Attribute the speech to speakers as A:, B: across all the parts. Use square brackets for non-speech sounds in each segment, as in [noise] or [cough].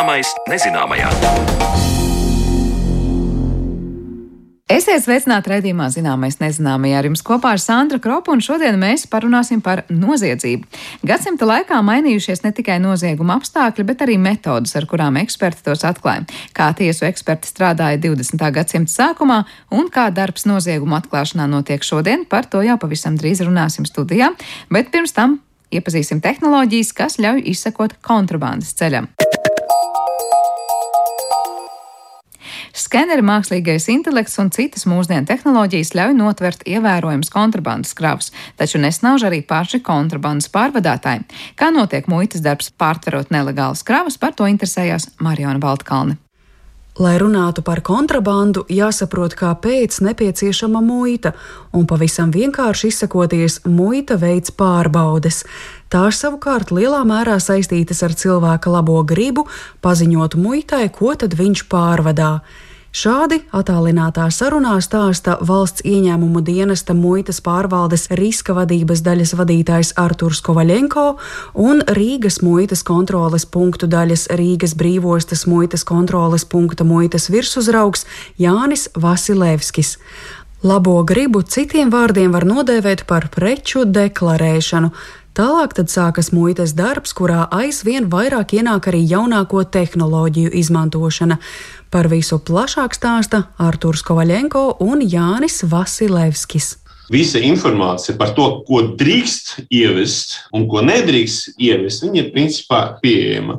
A: Zināmais nezināmajā.
B: Esiet sveicināti redzījumā zināmais nezināmajā ar jums kopā ar Sandra Kropu, un šodien mēs parunāsim par noziedzību. Gadsimta laikā mainījušies ne tikai nozieguma apstākļi, bet arī metodas, ar kurām eksperti tos atklāja. Kā tiesu eksperti strādāja 20. gadsimta sākumā un kā darbs nozieguma atklāšanā notiek šodien, par to jau pavisam drīz runāsim studijā, bet pirms tam iepazīsim tehnoloģijas, kas ļauj izsekot kontrabandas ceļam. Skeneri, mākslīgais intelekts un citas mūsdienu tehnoloģijas ļauj notvert ievērojams kontrabandas kravas, taču nesnauž arī paši kontrabandas pārvadātāji. Kā notiek muitas darbs pārtverot nelegālas kravas, par to interesējās Mariona Baltkalne.
C: Lai runātu par kontrabandu, jāsaprot, kāpēc nepieciešama muita, un pavisam vienkārši izsakoties, muita veids pārbaudes. Tās savukārt lielā mērā saistītas ar cilvēka labo gribu paziņot muitai, ko tad viņš pārvadā. Šādi attālinātā sarunā stāsta valsts ieņēmumu dienesta muitas pārvaldes riska vadības daļas vadītājs Arturs Kovaļenko un Rīgas muitas kontroles punktu daļas Rīgas brīvostas muitas kontroles punkta muitas virsuzraugs Jānis Vasilevskis. Labo gribu citiem vārdiem var nodēvēt par preču deklarēšanu, Tālāk tad sākas muitas darbs, kurā aizvien vairāk ienāk arī jaunāko tehnoloģiju izmantošana. Par visu plašāk stāsta Artūrs Kovaļenko un Jānis Vasilevskis.
D: Visa informācija par to, ko drīkst ievest un ko nedrīkst ievest, ir principā pieejama.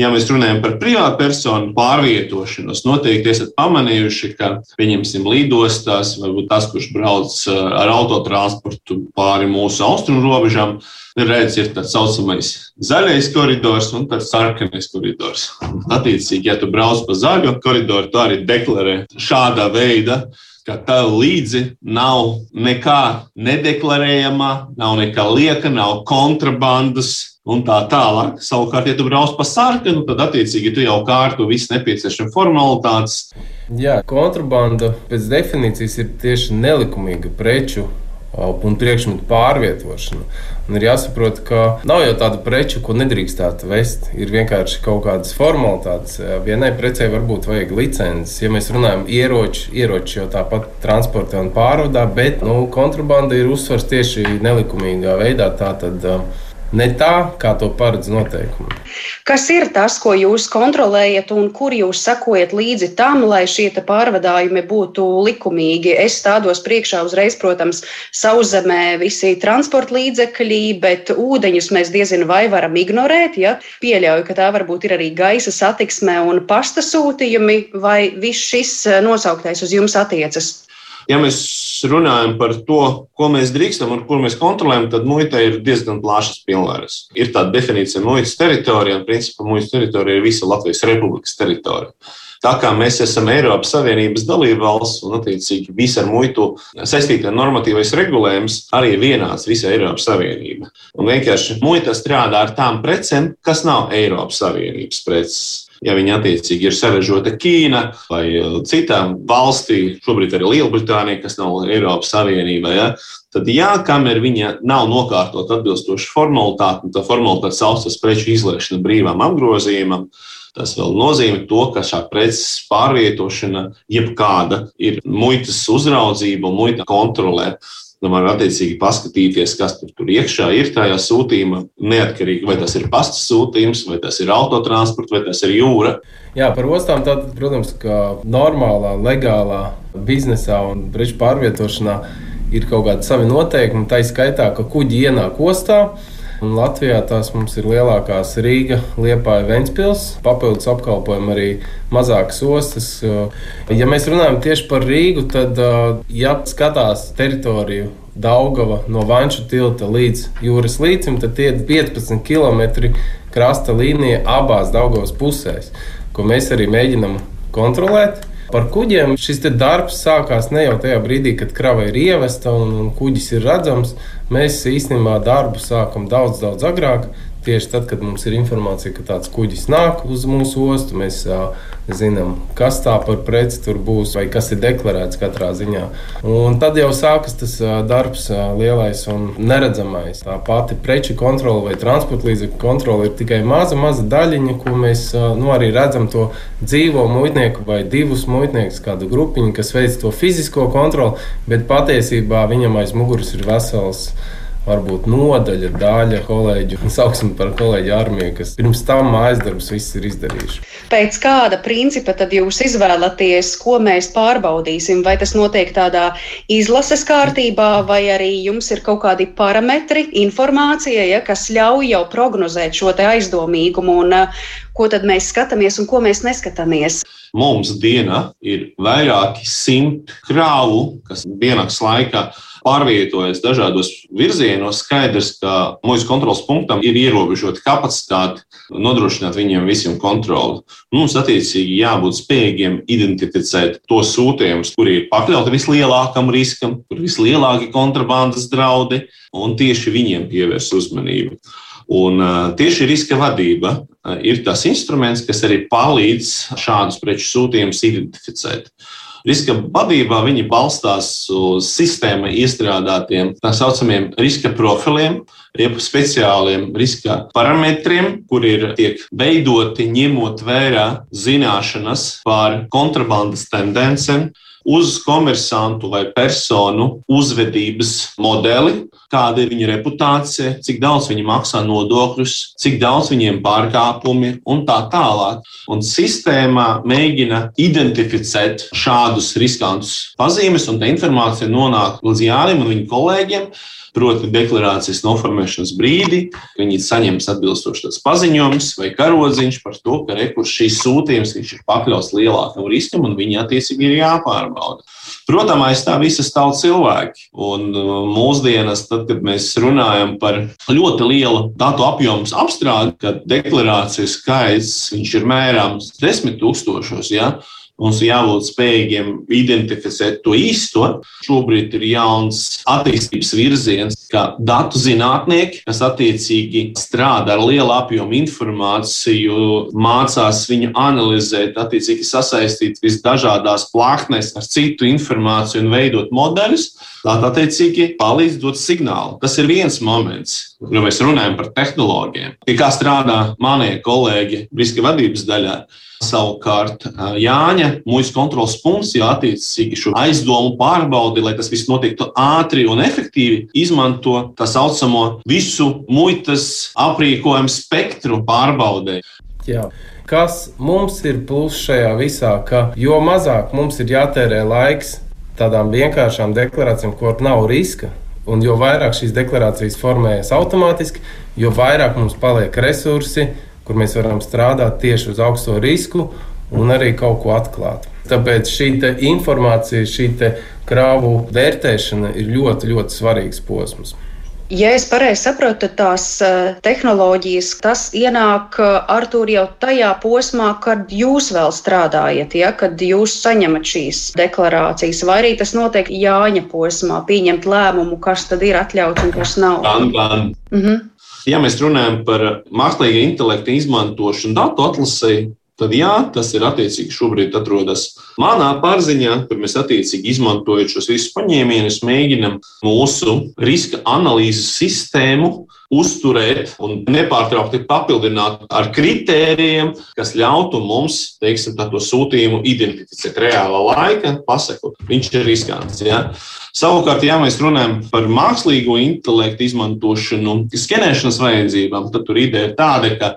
D: Ja mēs runājam par privātu personu pārvietošanos, noteikti esat pamanījuši, ka, pieņemsim, lidostās, varbūt tas, kurš brauc uh, ar autotransportu pāri mūsu austrumu robežām, redz, ir tā saucamais zaļais koridors un tāds sarkanais koridors. Attiecīgi, ja tu brauc pa zaļo koridoru, tu arī deklarē šādā veidā ka tev līdzi nav nekā nedeklarējama, nav nekā lieka, nav kontrabandas, un tā tālāk. Savukārt, ja tu brauc pa sarkanu, tad attiecīgi tu jau kārto visu nepieciešamo formalitātes.
E: Jā, kontrabanda pēc definīcijas ir tieši nelikumīga preču un priekšmetu pārvietošana. Un ir jāsaprot, ka nav jau tāda preču, ko nedrīkstētu vest. Ir vienkārši kaut kādas formalitātes. Vienai precei varbūt vajag licences. Ja mēs runājam par ieroči, ieroči jau tāpat transportē un pārvadā, bet nu, kontrabanda ir uzsvars tieši nelikumīgā veidā. Tātad, uh, ne tā, kā to paredz noteikumi.
F: Kas ir tas, ko jūs kontrolējat un kur jūs sekojat līdzi tam, lai šie pārvadājumi būtu likumīgi? Es stādos priekšā uzreiz, protams, sauszemē visi transporta līdzekļi, bet ūdeņus mēs diezinu vai varam ignorēt. Ja? Pieļauju, ka tā varbūt ir arī gaisa satiksme un pasta sūtījumi, vai viss šis nosauktais uz jums attiecas?
D: Ja mēs runājam par to, ko mēs drīkstam un ko mēs kontrolējam, tad muitai ir diezgan plašas pilnvaras. Ir tāda definīcija muitas teritorijā, un principā muitas teritorija ir visa Latvijas Republikas teritorija. Tā kā mēs esam Eiropas Savienības dalība valsts un, attiecīgi, visa ar muitu saistītā normatīvais regulējums arī ir vienāds visā Eiropas Savienībā. Un vienkārši muita strādā ar tām precēm, kas nav Eiropas Savienības preces ja viņi attiecīgi ir sarežota Ķīna vai uh, citām valstīm, šobrīd arī Lielbritānija, kas nav Eiropas Savienībā. Ja, tad, jā, kamēr viņa nav nokārtot atbilstoši formalitāti, un tā formalitāte saucas preču izliešana brīvām apgrozījumam, tas vēl nozīmē to, ka šā preces pārvietošana, jebkāda ir muitas uzraudzība muita kontrolē. Nu, man ir attiecīgi paskatīties, kas tur, tur iekšā ir tajā sūtījumā, neatkarīgi vai tas ir pasta sūtījums, vai tas ir autotransports, vai tas ir jūra.
E: Jā, par ostām, tad, protams, ka normālā, legālā biznesā un preču pārvietošanā ir kaut kādi savi noteikumi. Tā ir skaitā, ka kuģi ienāk ostā. Un Latvijā tās mums ir lielākās Rīga, Liepāja, Ventspils. Papildus apkalpojam arī mazākas ostas. Ja mēs runājam tieši par Rīgu, tad, ja skatās teritoriju Daugava no Vanču tilta līdz jūras līcim, tad tie ir 15 km krasta līnija abās Daugavas pusēs, ko mēs arī mēģinam kontrolēt. Par kuģiem šis darbs sākās ne jau tajā brīdī, kad krava ir ievesta un, un kuģis ir redzams. Mēs īstenībā darbu sākam daudz, daudz agrāk. Tieši tad, kad mums ir informācija, ka tāds kuģis nāk uz mūsu ostu, mēs zinām, kas tā par preci tur būs vai kas ir deklarēts katrā ziņā. Un tad jau sākas tas darbs, lielais un neredzamais. Tā pati preču kontrole vai transporta līdzekļu kontrole ir tikai maza, maza daļiņa, ko mēs nu, arī redzam to dzīvo muitnieku vai divus muitniekus, kādu grupiņu, kas veic to fizisko kontroli, bet patiesībā viņam aiz muguras ir vesels varbūt nodaļa, daļa kolēģu, sauksim par kolēģu armiju, kas pirms tam mājas darbus viss ir izdarījuši.
F: Pēc kāda principa tad jūs izvēlaties, ko mēs pārbaudīsim? Vai tas notiek tādā izlases kārtībā, vai arī jums ir kaut kādi parametri, informācija, ja, kas ļauj jau prognozēt šo aizdomīgumu un ko tad mēs skatāmies un ko mēs neskatāmies.
D: Mums dienā ir vairāki simti krāvu, kas dienas laikā pārvietojas dažādos virzienos. Skaidrs, ka mūsu kontrols punktam ir ierobežota kapacitāte nodrošināt viņiem visiem kontroli. Mums attiecīgi jābūt spējīgiem identificēt tos sūtījumus, kuri ir pakļauti vislielākam riskam, kur ir vislielākie kontrabandas draudi, un tieši viņiem pievērst uzmanību. Un tieši riska vadība ir tas instruments, kas arī palīdz šādus preču sūtījumus identificēt. Riska vadībā viņi balstās uz sistēmai iestrādātiem tā saucamiem riska profiliem, jeb speciāliem riska parametriem, kuri ir tiek veidoti ņemot vērā zināšanas par kontrabandas tendencēm, uz komersantu vai personu uzvedības modeli, kāda ir viņa reputācija, cik daudz viņi maksā nodokļus, cik daudz viņiem pārkāpumi un tā tālāk. Un sistēmā mēģina identificēt šādus riskantus pazīmes, un tā informācija nonāk līdz Jānim un viņa kolēģiem proti deklarācijas noformēšanas brīdi, viņi saņems atbilstošas paziņojumus vai karodziņš par to, ka rekurs šīs sūtījums ir pakļauts lielākam riskam un viņi attiecīgi ir jāpārbauda. Protams, aiz tā visa stāv cilvēki. Un uh, mūsdienās, tad, kad mēs runājam par ļoti lielu datu apjomu apstrādi, kad deklarācijas skaits ir mērāms desmit tūkstošos, ja, Mums jābūt spējīgiem identificēt to īsto. Šobrīd ir jauns attīstības virziens, kā datu zinātnieki, kas attiecīgi strādā ar lielu apjomu informāciju, mācās viņu analizēt, attiecīgi sasaistīt visdažādās plāksnēs ar citu informāciju un veidot modeļus. Tā attiecīgi palīdz dot signālu. Tas ir viens moments, kad mēs runājam par tehnoloģiem. Pie kā strādā manie kolēģi riska vadības daļā. Savukārt Jāņa mūža kontrols punkts jau attiecīgi šo aizdomu pārbaudi, lai tas viss notiktu ātri un efektīvi, izmanto tā saucamo visu muitas aprīkojumu spektru pārbaudē.
E: Jā. Kas mums ir pluss šajā visā, ka jo mazāk mums ir jātērē laiks tādām vienkāršām deklarācijām, kur nav riska, un jo vairāk šīs deklarācijas formējas automātiski, jo vairāk mums paliek resursi, kur mēs varam strādāt tieši uz augsto risku un arī kaut ko atklāt. Tāpēc šī informācija, šī krāvu vērtēšana ir ļoti, ļoti svarīgs posms.
F: Ja es pareizi saprotu, tad tās eh, tehnoloģijas, tas ienāk eh, Artur jau tajā posmā, kad jūs vēl strādājat, ja, kad jūs saņemat šīs deklarācijas, vai arī tas notiek Jāņa posmā, pieņemt lēmumu, kas tad ir atļauts un kas nav.
D: Gan, gan. Mhm. Ja mēs runājam par mākslīgā intelekta izmantošanu datu atlasēji, tad jā, tas ir attiecīgi šobrīd atrodas manā pārziņā, kur mēs attiecīgi izmantojot šos visus paņēmienus, mēģinam mūsu riska analīzes sistēmu uzturēt un nepārtraukti papildināt ar kritērijiem, kas ļautu mums, teiksim, to sūtījumu identificēt reālā laika, pasakot, viņš ir riskants. Ja? Savukārt, ja mēs runājam par mākslīgo intelektu izmantošanu, skenēšanas vajadzībām, tad tur ideja ir tāda, ka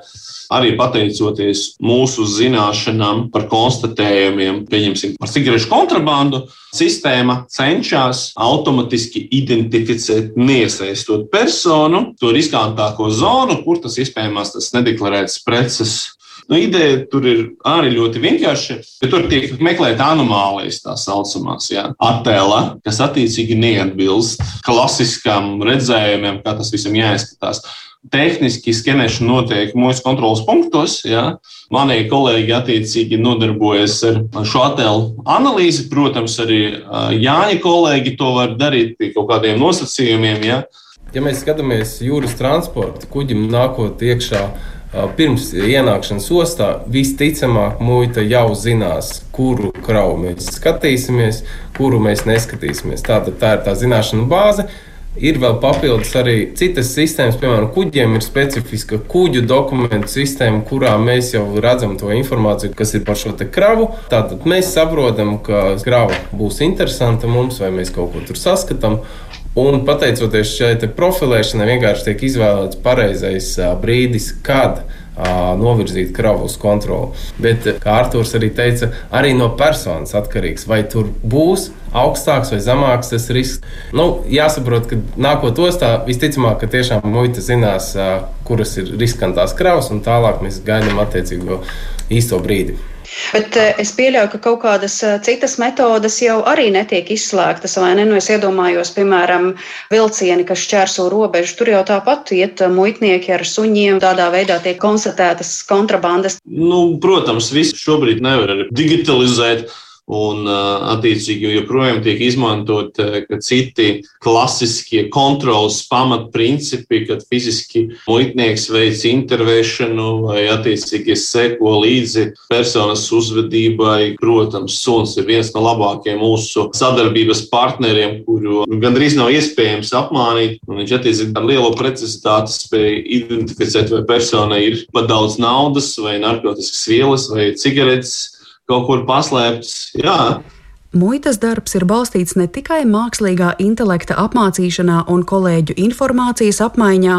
D: arī pateicoties mūsu zināšanām par konstatējumiem, pieņemsim, par cigarešu kontrabandu, sistēma cenšas automātiski identificēt, neiesaistot personu, to riskantāko zonu, kur tas iespējams tas nedeklarēts preces Nu, ideja tur ir arī ļoti vienkārša, bet tur tiek meklēta anomālijas, tā saucamās, jā, attēla, kas attiecīgi neatbilst klasiskam redzējumiem, kā tas visam jāizskatās. Tehniski skenēšana notiek mūsu kontrolas punktos. Ja. Mani kolēģi attiecīgi nodarbojas ar šo attēlu analīzi. Protams, arī Jāņa kolēģi to var darīt pie kaut kādiem nosacījumiem. Ja.
E: Ja mēs skatāmies jūras transporta kuģim nākot iekšā pirms ienākšanas ostā visticamāk muita jau zinās, kuru kravu mēs skatīsimies, kuru mēs neskatīsimies. Tātad tā ir tā zināšanu bāze. Ir vēl papildus arī citas sistēmas, piemēram, kuģiem ir specifiska kuģu dokumentu sistēma, kurā mēs jau redzam to informāciju, kas ir par šo kravu. Tātad mēs saprotam, ka krava būs interesanta mums, vai mēs kaut ko tur saskatām. Un pateicoties šai profilēšanai, vienkārši tiek izvēlēts pareizais brīdis, kad novirzīt kravu uz kontroli. Bet, kā Arthurs arī teica, arī no personas atkarīgs, vai tur būs augstāks vai zemāks tas risks. Nu, jāsaprot, ka nākot ostā, visticamāk, ka tiešām muita zinās, kuras ir riskantās kravas, un tālāk mēs gaidām attiecīgo īsto brīdi.
F: Bet eh, es pieļauju, ka kaut kādas eh, citas metodas jau arī netiek izslēgtas, vai ne? Nu, es iedomājos, piemēram, vilcieni, kas šķērso robežu. Tur jau tāpat iet eh, muitnieki ar suņiem, tādā veidā tiek konstatētas kontrabandas.
D: Nu, protams, visu šobrīd nevar digitalizēt. Un, attiecīgi, joprojām tiek izmantot citi klasiskie kontrolas pamatprincipi, kad fiziski muitnieks veic intervēšanu vai, attiecīgi, seko līdzi personas uzvedībai. Protams, suns ir viens no labākajiem mūsu sadarbības partneriem, kuru gandrīz nav iespējams apmānīt. Viņš, attiecīgi, ar lielu precizitāti spēj identificēt, vai personai ir pat daudz naudas, vai narkotikas vielas, vai cigaretes kaut kur paslēpts. Jā,
C: Muitas darbs ir balstīts ne tikai mākslīgā intelekta apmācīšanā un kolēģu informācijas apmaiņā,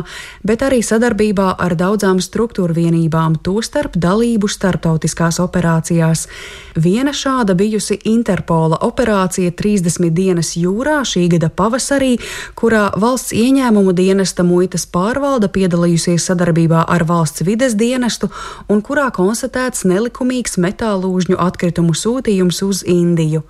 C: bet arī sadarbībā ar daudzām struktūra vienībām, tostarp dalību starptautiskās operācijās. Viena šāda bijusi Interpola operācija 30 dienas jūrā šī gada pavasarī, kurā valsts ieņēmumu dienesta muitas pārvalda piedalījusies sadarbībā ar valsts vides dienestu un kurā konstatēts nelikumīgs metālūžņu atkritumu sūtījums uz Indiju.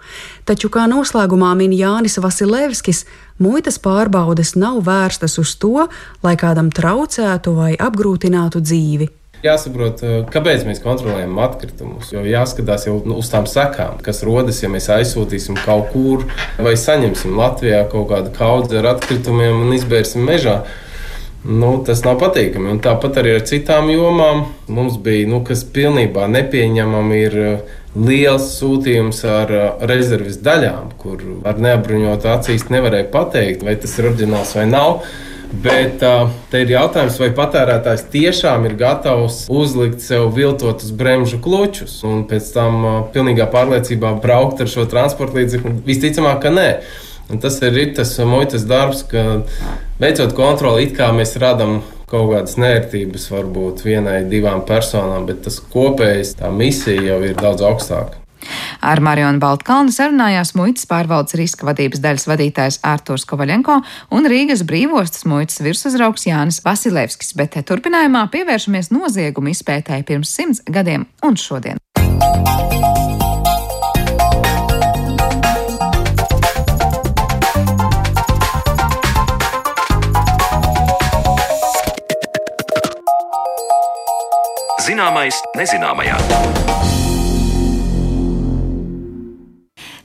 C: Taču, kā noslēgumā min Jānis Vasilevskis, muitas pārbaudes nav vērstas uz to, lai kādam traucētu vai apgrūtinātu dzīvi.
E: Jāsaprot, eh, kāpēc mēs kontrolējam atkritumus. Jo jāskatās jau nu, uz tām sekām, kas rodas, ja mēs aizsūtīsim kaut kur vai saņemsim Latvijā kaut kādu kaudzi ar atkritumiem un izbērsim mežā. Nu, tas nav patīkami. Un tāpat arī ar citām jomām mums bija, nu, kas pilnībā nepieņemami ir liels sūtījums ar rezerves daļām, kur ar neapbruņotu acīs nevarēja pateikt, vai tas ir oriģināls vai nav. Bet uh, te ir jautājums, vai patērētājs tiešām ir gatavs uzlikt sev viltotus bremžu klučus un pēc tam uh, pilnīgā pārliecībā braukt ar šo transporta līdzekli. Visticamāk, ka nē. Un tas ir tas muitas darbs, ka veicot kontroli, it kā mēs radām kaut kādas nērtības varbūt vienai, divām personām, bet tas kopējais, tā misija jau ir daudz augstāka.
B: Ar Marionu Baltkalnu sarunājās muitas pārvaldes riska vadības daļas vadītājs Ārturs Kovaļenko un Rīgas brīvostas muitas virsuzraugs Jānis Vasilevskis, bet turpinājumā pievēršamies noziegumu izpētēji pirms simts gadiem un šodien. Zināmais nezināmajā.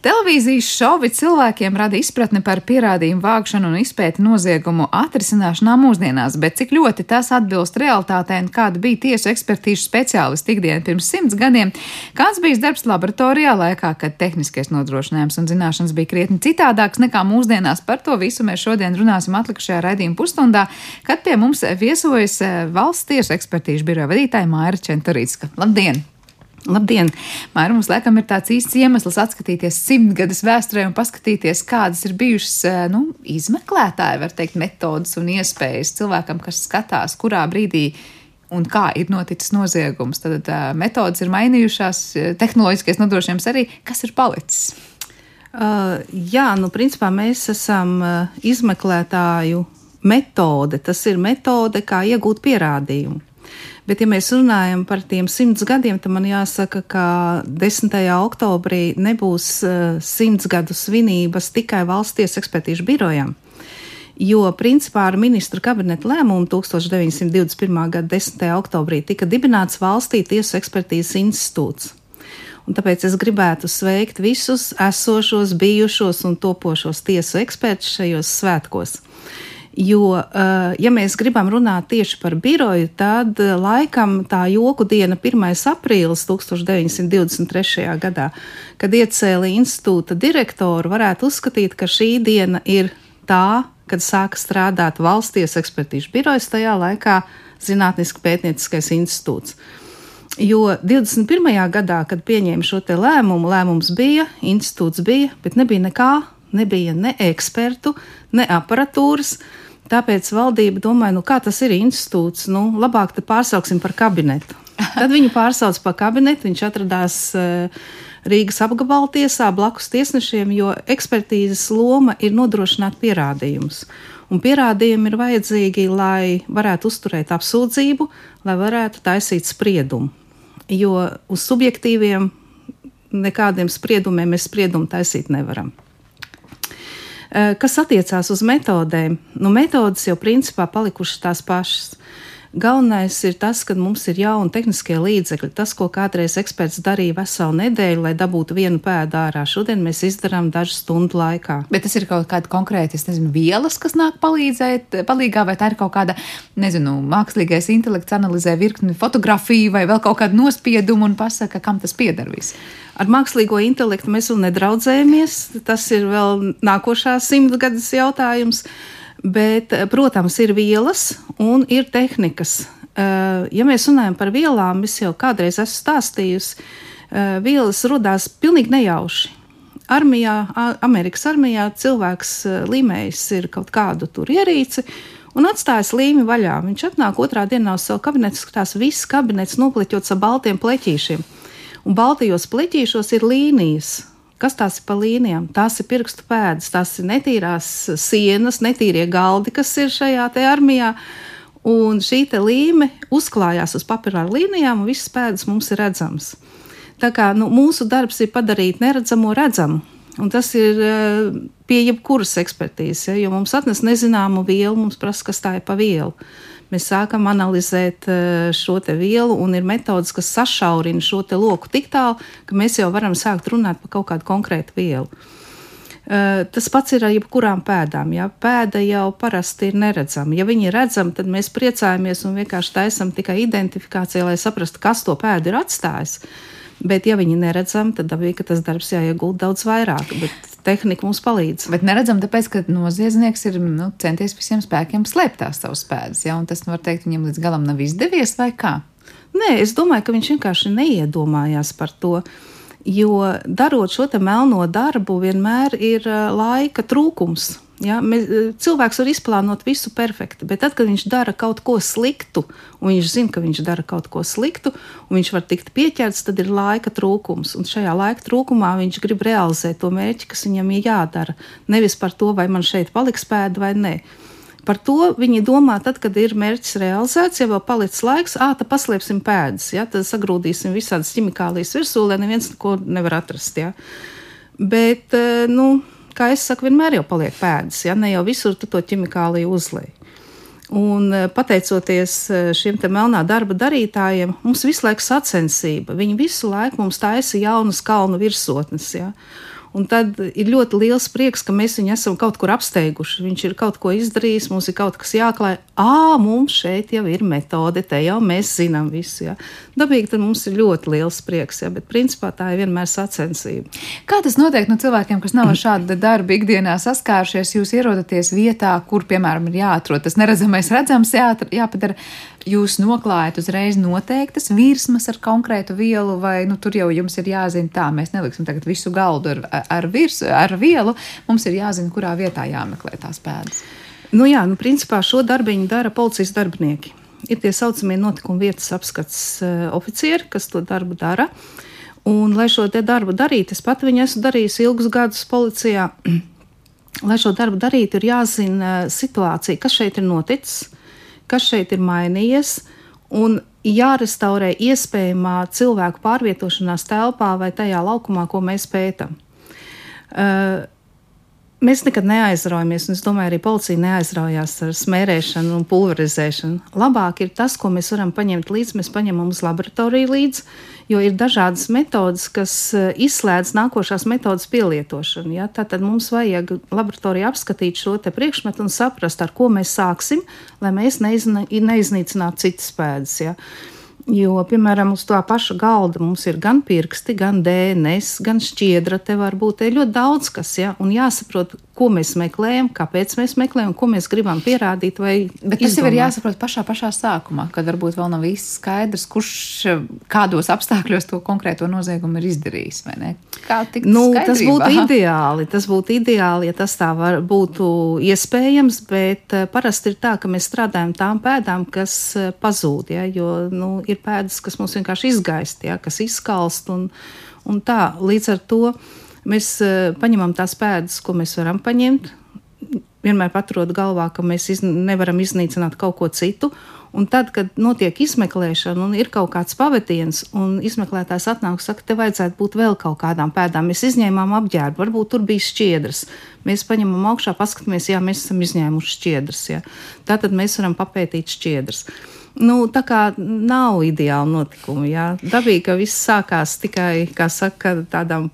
B: Televīzijas šovi cilvēkiem rada izpratni par pierādījumu vākšanu un izpēti noziegumu atrisināšanā mūsdienās, bet cik ļoti tas atbilst realitātei un kāda bija tiesu ekspertīžu speciālisti ikdiena pirms simts gadiem, kāds bija darbs laboratorijā laikā, kad tehniskais nodrošinājums un zināšanas bija krietni citādāks nekā mūsdienās. Par to visu mēs šodien runāsim atlikušajā raidījuma pusstundā, kad pie mums viesojas eh, valsts tiesu ekspertīžu biroja vadītāja Māra Čenturītska. Labdien! Labdien! Māra, mums laikam ir tāds īsts iemesls atskatīties simtgades vēsturē un paskatīties, kādas ir bijušas eh, nu, izmeklētāji, var teikt, metodas un iespējas cilvēkam, kas skatās, kurā brīdī un kā ir noticis noziegums. Tad uh, metodas ir mainījušās, eh, tehnoloģiskais nodrošinājums arī. Kas ir palicis?
A: Uh, jā, nu, principā mēs esam uh, izmeklētāju metode. Tas ir metode, kā iegūt pierādījumu. Bet, ja mēs runājam par tiem simts gadiem, tad man jāsaka, ka 10. oktobrī nebūs uh, simts gadu svinības tikai valsts tiesas ekspertīžu birojam. Jo, principā, ar ministru kabineta lēmumu 1921. gada 10. oktobrī tika dibināts valstī tiesu ekspertīzes institūts. Un tāpēc es gribētu sveikt visus esošos, bijušos un topošos tiesu ekspertus šajos svētkos. Jo, uh, ja mēs gribam runāt tieši par biroju, tad uh, laikam tā joku diena 1. aprīlis 1923. gadā, kad iecēla institūta direktoru, varētu uzskatīt, ka šī diena ir tā, kad sāka strādāt valsties ekspertīžu birojas tajā laikā Zinātniski pētnieciskais institūts. Jo 21. gadā, kad pieņēma šo lēmumu, lēmums bija, institūts bija, bet nebija nekā, nebija ne ekspertu, ne aparatūras. Tāpēc valdība domāja, nu kā tas ir institūts, nu labāk te pārsauksim par kabinetu. [laughs] Tad viņu pārsauc par kabinetu, viņš atradās uh, Rīgas apgabala tiesā blakus tiesnešiem, jo ekspertīzes loma ir nodrošināt pierādījumus. Un pierādījumi ir vajadzīgi, lai varētu uzturēt apsūdzību, lai varētu taisīt spriedumu. Jo uz subjektīviem nekādiem spriedumiem mēs spriedumu taisīt nevaram. Eh, kas attiecās uz metodēm, nu, metodas jau principā palikušas tās pašas. Galvenais ir tas, ka mums ir jauni tehniskie līdzekļi. Tas, ko kādreiz eksperts darīja veselu nedēļu, lai dabūtu vienu pēdu ārā, šodien mēs izdarām dažu stundu laikā.
B: Bet tas ir kaut kāda konkrēta, es nezinu, vielas, kas nāk palīdzēt, palīgā, vai tā ir kaut kāda, nezinu, mākslīgais intelekts analizē virkni fotografiju vai vēl kaut kādu nospiedumu un pasaka, kam tas pieder viss.
A: Ar mākslīgo intelektu mēs vēl nedraudzējamies. Tas ir vēl nākošā simtgades jautājums. Bet, protams, ir vielas un ir tehnikas. Eh, ja mēs runājam par vielām, es jau kādreiz esmu stāstījusi, eh, vielas radās pilnīgi nejauši. Armijā, Amerikas armijā cilvēks eh, līmējis ir kaut kādu tur ierīci, un atstājas līmi vaļā. Viņš atnāk otrā dienā uz savu kabinetu, skatās, viss kabinets nopleķots ar baltiem pleķīšiem un baltajos pleķīšos ir līnijas. Kas tās ir pa līnijām? Tās ir pirkstu pēdas, tās ir netīrās sienas, netīrie galdi, kas ir šajā armijā. Un šī līme uzklājās uz papīra līnijām, un visas pēdas mums ir redzamas. Tā kā nu, mūsu darbs ir padarīt neredzamo redzamu. Un tas ir eh, pie jebkuras ekspertīzes, ja, jo mums atnes nezināmu vielu, mums prasa, kas tā ir pa vielu mēs sākam analizēt eh, šo vielu, un ir metodas, kas sašaurina šo loku tik tālu, ka mēs jau varam sākt runāt par kaut kādu konkrētu vielu. Eh, tas pats ir ar jebkurām pēdām. Ja? Pēda jau parasti ir neredzama. Ja viņi ir redzama, tad mēs priecājamies un vienkārši taisam tikai identifikāciju, lai saprastu, kas to pēdu ir atstājis. Bet, ja viņi neredzam, tad dabīgi, ka tas darbs jāiegūt daudz vairāk. Bet tehnika mums palīdz.
B: Bet neredzam, tāpēc, ka noziedznieks ir nu, centies visiem spēkiem slēpt tās savas pēdas. Ja? Tas, var teikt, viņam līdz galam nav izdevies vai kā?
A: Nē, es domāju, ka viņš vienkārši neiedomājās par to. Jo darot šo melno darbu, vienmēr ir laika trūkums. Ja, mēs, cilvēks var izplānot visu perfekti, bet tad, kad viņš dara kaut ko sliktu, un viņš zina, ka viņš dara kaut ko sliktu, un viņš var tikt pieķerts, tad ir laika trūkums. Un šajā laika trūkumā viņš grib realizēt to mērķi, kas viņam ir jādara. Nevis par to, vai man šeit paliks pēda vai nē. Par to viņi domā, tad, kad ir mērķis realizēts, ja vēl palicis laiks, ah, tad paslēpsim pēdas, ja, tad sagrūdīsim visādas ķimikālijas virsū, lai neviens neko nevar atrast. Ja. Bet, nu, kā es saku, vienmēr jau paliek pēdas, ja ne jau visur to ķimikāliju uzlēji. Un eh, pateicoties eh, šiem melnā darba darītājiem, mums visu laiku sacensība. Viņi visu laiku mums taisa jaunas kalnu virsotnes. Ja? Un tad ir ļoti liels prieks, ka mēs viņu esam kaut kur apsteiguši. Viņš ir kaut ko izdarījis, mums ir kaut kas jāklāj. Ā, mums šeit jau ir metode, te jau mēs zinām visu. Ja. Dabīgi tad mums ir ļoti liels prieks, ja, bet principā tā ir vienmēr sacensība.
B: Kā tas notiek no cilvēkiem, kas nav ar šādu darbu ikdienā saskārušies? Jūs ierodaties vietā, kur, piemēram, ir jāatrod tas neredzamais redzams, jā, jāpadara jūs noklājat uzreiz noteiktas virsmas ar konkrētu vielu, vai nu, tur jau jums ir jāzina, tā mēs neliksim tagad visu galdu ar, ar, virs, ar vielu. Mums ir jāzina, kurā vietā jāmeklē tās pēdas.
A: Nu jā, nu, principā šo darbiņu dara policijas darbinieki. Ir tie saucamie notikuma vietas apskats uh, oficieri, kas to darbu dara. Un, lai šo darbu darītu, es pat viņu esmu darījis ilgus gadus policijā. [clears throat] lai šo darbu darītu, ir jāzina situācija, kas šeit ir noticis, kas šeit ir mainījies, un jārestaurē iespējamā cilvēku pārvietošanās telpā vai tajā laukumā, ko mēs pētām. Uh, Mēs nekad neaizraujamies, un es domāju, arī policija neaizraujās ar smērēšanu un pulverizēšanu. Labāk ir tas, ko mēs varam paņemt līdzi. Mēs paņemam uz laboratoriju līdzi, jo ir dažādas metodas, kas eh, izslēdz nākošās metodas pielietošanu. Ja? Tātad mums vajag laboratorijā apskatīt šo priekšmetu un saprast, ar ko mēs sāksim, lai mēs neiznīcinātu citas pēdas. Ja? Jo, piemēram, uz tā paša galda mums ir gan pirksti, gan DNS, gan šķiedra. Te var būt ļoti daudz kas, ja? un jāsaprot, ko mēs meklējam, kāpēc mēs meklējam, ko mēs gribam pierādīt.
B: Bet tas jau ir jāsaprot pašā, pašā sākumā, kad varbūt vēl nav īsti skaidrs, kurš kādos apstākļos to konkrēto noziegumu ir izdarījis.
A: Nu, tas būtu ideāli. Tas būtu ideāli, ja tas tā var, būtu iespējams, bet eh, parasti ir tā, ka mēs strādājam tām pēdām, kas eh, pazūd. Ja, jo nu, ir pēdas, kas mums vienkārši izgaist, ja, kas izskalst un, un tā. Līdz ar to Mēs uh, paņemam tās pēdas, ko mēs varam paņemt. Vienmēr paturot galvā, ka mēs iz, nevaram iznīcināt kaut ko citu. Un tad, kad notiek izmeklēšana un ir kaut kāds pavadiens, un izmeklētājs atnāk un saka, te vajadzētu būt vēl kaut kādām pēdām, mēs izņēmām apģērbu, varbūt tur bija šķiedras. Mēs paņemam augšā, paskatāmies, jā, mēs esam izņēmuši šķiedras. Jā. Tātad mēs varam papētīt šķiedras. Nu, tā kā nav ideāla notikuma. Jā. Dabīgi, ka viss sākās tikai, saka, tādām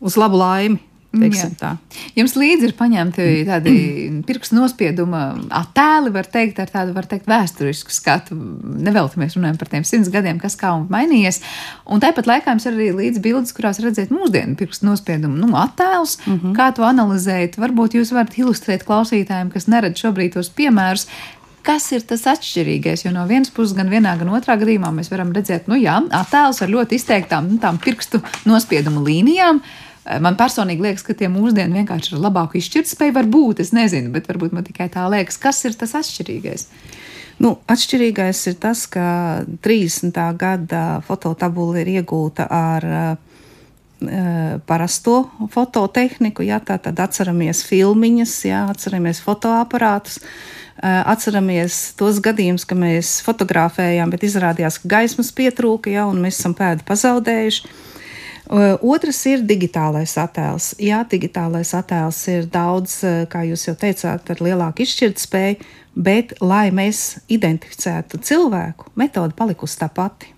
A: uz labu laimi.
B: Jums līdzi ir paņemti tādi pirkstu nospieduma attēli, var teikt, ar tādu, var teikt, vēsturisku skatu. Nevelti mēs runājam par tiem simts gadiem, kas kā un mainījies. Un tāpat laikā jums ir arī līdzi bildes, kurās redzēt mūsdienu pirkstu nospiedumu nu, attēlus. Mm -hmm. Kā to analizēt? Varbūt jūs varat ilustrēt klausītājiem, kas neredz šobrīd tos piemērus, kas ir tas atšķirīgais. Jo no vienas puses, gan vienā, gan otrā gadījumā mēs varam redzēt, nu jā, attēlus ar ļoti izteiktām nu, pirkstu nospiedumu līnijām. Man personīgi liekas, ka tie mūsdienu vienkārši ir labāku izšķirtspēju. Varbūt es nezinu, bet varbūt man tikai tā liekas, kas ir tas atšķirīgais.
A: Nu, atšķirīgais ir tas, ka 30. gada fototabula ir iegūta ar uh, parasto fototehniku, jā, tā tad atceramies filmiņas, jā, atceramies fotoaparātus. Atceramies tos gadījumus, ka mēs fotografējām, bet izrādījās, ka gaismas pietrūka, ja, un mēs esam pēdu pazaudējuši. Otrs ir digitālais attēls. Jā, digitālais attēls ir daudz, kā jūs jau teicāt, ar lielāku izšķirtspēju, bet, lai mēs identificētu cilvēku, metode palikusi tā pati.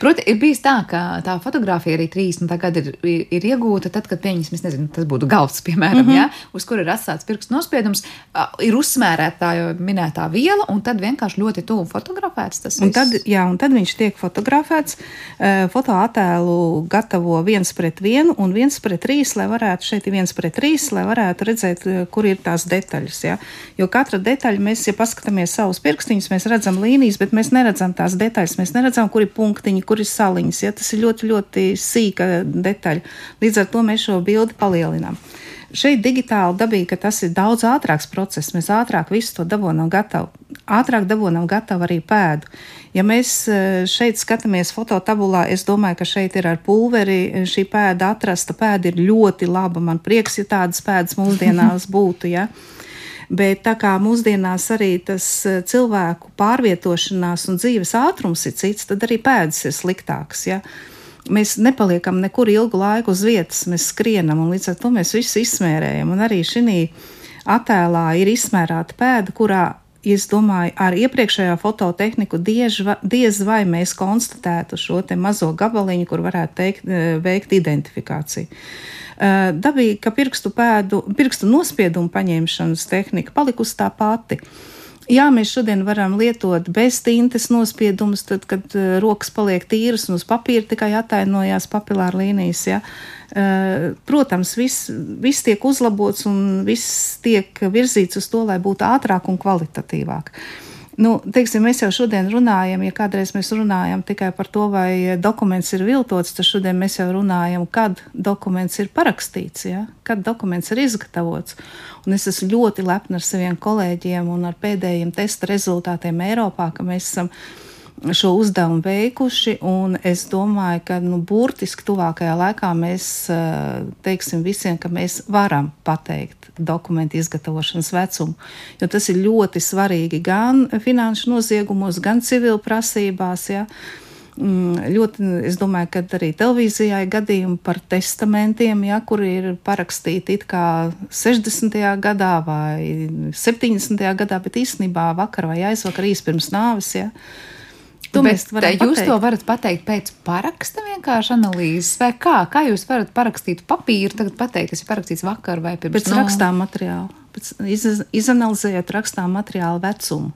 B: Proti, ir bijis tā, ka tā fotografija arī 30 gadi ir, ir, iegūta tad, kad pieņems, nezinu, tas būtu galvas, piemēram, mm -hmm. ja, uz kura ir atstāts pirkstu nospiedums, ir uzsmērēta tā jau minētā viela, un tad vienkārši ļoti tuvu fotografēts tas
A: un tad, jā, un tad viņš tiek fotografēts. Fotoattēlu gatavo viens pret vienu un viens pret trīs, lai varētu šeit viens pret trīs, lai varētu redzēt, kur ir tās detaļas. Ja? Jo katra detaļa, mēs, ja paskatāmies savus pirkstiņus, mēs redzam līnijas, bet mēs neredzam tās detaļas, mēs neredzam, kur ir punkti punktiņi, kur ir saliņas. Ja? Tas ir ļoti, ļoti sīka detaļa. Līdz ar to mēs šo bildi palielinām. Šeit digitāli dabīgi, ka tas ir daudz ātrāks process. Mēs ātrāk visu to dabūjam gatavu. Ātrāk dabūjam gatavu arī pēdu. Ja mēs e, šeit skatāmies fototabulā, es domāju, ka šeit ir ar pulveri šī pēda atrasta. Pēda ir ļoti laba. Man prieks, ja tādas pēdas mūsdienās [laughs] būtu. Ja? Bet tā kā mūsdienās arī tas e, cilvēku pārvietošanās un dzīves ātrums ir cits, tad arī pēdas ir sliktākas. Ja? Mēs nepaliekam nekur ilgu laiku uz vietas, mēs skrienam un līdz ar to mēs visu izsmērējam. Un arī šī attēlā ir izsmērēta pēda, kurā es domāju, ar iepriekšējo fototehniku diez, diez vai mēs konstatētu šo mazo gabaliņu, kur varētu teikt, e, veikt identifikāciju. Eh, dabīgi, ka pirkstu, pēdu, pirkstu nospiedumu paņemšanas tehnika palikusi tā pati. Jā, mēs šodien varam lietot bez tintes nospiedumus, tad, kad uh, rokas paliek tīras un uz papīra tikai atainojās papilāra līnijas. Ja. Uh, protams, viss vis tiek uzlabots un viss tiek virzīts uz to, lai būtu ātrāk un kvalitatīvāk. Uh, Nu, teiksim, mēs jau šodien runājam, ja kādreiz mēs runājam tikai par to, vai dokuments ir viltots, tad šodien mēs jau runājam, kad dokuments ir parakstīts, ja? kad dokuments ir izgatavots. Un es esmu ļoti lepna ar saviem kolēģiem un ar pēdējiem testa rezultātiem Eiropā, ka mēs esam šo uzdevumu veikuši. Es domāju, ka nu, burtiski tuvākajā laikā mēs eh, teiksim visiem, ka mēs varam pateikt dokumentu izgatavošanas vecumu. Jo tas ir ļoti svarīgi gan finanšu noziegumos, gan civil prasībās. Ja. Mm, ļoti, es domāju, ka arī televīzijā ir gadījumi par testamentiem, ja, kuri ir parakstīti it kā 60. gadā vai 70. gadā, bet īstenībā vakar vai aizvakar īsi pirms nāves. Ja.
B: To Bet, jūs pateikt. to varat pateikt pēc paraksta vienkārši analīzes, vai kā? Kā jūs varat parakstīt papīru, tagad pateikt, kas ir parakstīts vakar vai pirms?
A: Pēc no... rakstām materiāla, pēc iz, izanalizējot rakstām materiālu vecumu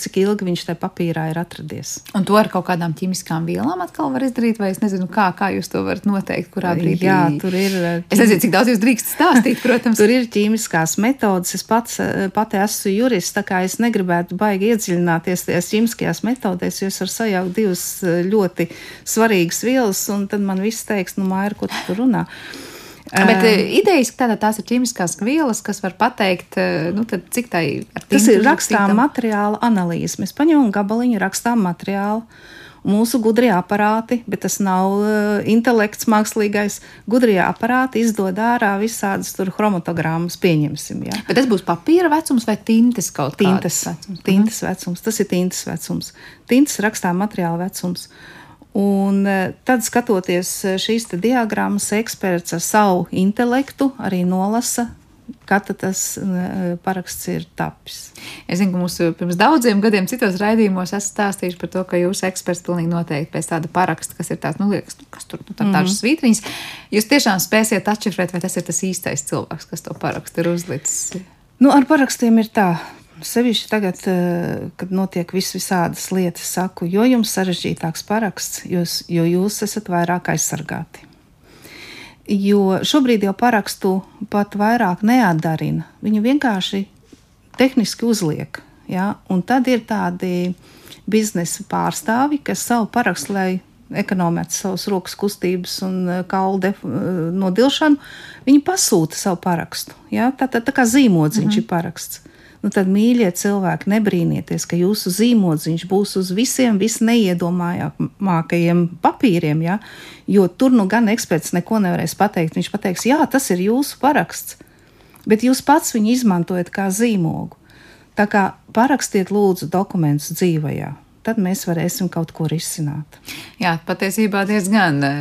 A: cik ilgi viņš tajā papīrā ir atradies.
B: Un to ar kaut kādām ķīmiskām vielām atkal var izdarīt, vai es nezinu, kā, kā jūs to varat noteikt, kurā brīdī.
A: Jā, tur ir.
B: Es nezinu, cik daudz jūs drīkst stāstīt, [laughs] protams.
A: tur ir ķīmiskās metodas. Es pats, pati esmu jurists, tā kā es negribētu baigi iedziļināties tajās ķīmiskajās metodēs, jo es varu sajaukt divas ļoti svarīgas vielas, un tad man viss teiks, nu, māja, ko tu tur runā.
B: Bet uh, idejas, ka tās ir ķīmiskās vielas, kas var pateikt, nu, cik tā ir.
A: Tas ir rakstām materiāla analīze. Mēs paņemam gabaliņu rakstām materiālu. Mūsu gudrie aparāti, bet tas nav uh, intelekts mākslīgais, gudrie aparāti izdod ārā visādas chromatogrammas, pieņemsim. Ja.
B: Bet tas būs papīra vecums vai tintes kaut?
A: Tintes, vecums. tintes vecums. Tas ir tintes vecums. Tintes rakstām materiāla vecums. Uh, Un e, tad, skatoties e, šīs diagrammas, eksperts ar savu intelektu arī nolasa, kad tas e, paraksts ir tapis.
B: Es zinu, ka mums pirms daudziem gadiem citos raidījumos esat stāstījuši par to, ka jūs eksperts pilnīgi noteikti pēc tāda paraksta, kas ir tāds, nu, liekas, nu, kas tur nu, tā, tādas mm -hmm. svītriņas, jūs tiešām spēsiet atšifrēt, vai tas ir tas īstais cilvēks, kas to parakstu ir uzlicis.
A: Nu, ar parakstiem ir tā, Sevišķi tagad, eh, kad notiek vis visādas lietas, saku, jo jums sarežģītāks paraksts, jūs, jo jūs esat vairāk aizsargāti. Jo šobrīd jau parakstu pat vairāk neatdarina. Viņu vienkārši tehniski uzliek. Ja? Un tad ir tādi biznesa pārstāvi, kas savu parakstu, lai ekonomētu savas rokas kustības un eh, kaulu eh, nodilšanu, viņi pasūta savu parakstu. Ja? Tā, tā, tā kā zīmodziņš mm -hmm. ir paraksts nu tad, mīļie cilvēki, nebrīnieties, ka jūsu zīmodziņš būs uz visiem visneiedomājamākajiem papīriem, ja? jo tur nu gan eksperts neko nevarēs pateikt. Viņš pateiks, jā, tas ir jūsu paraksts, bet jūs pats viņu izmantojat kā zīmogu. Tā kā parakstiet lūdzu dokumentus dzīvajā tad mēs varēsim kaut ko risināt.
B: Jā, patiesībā diezgan eh,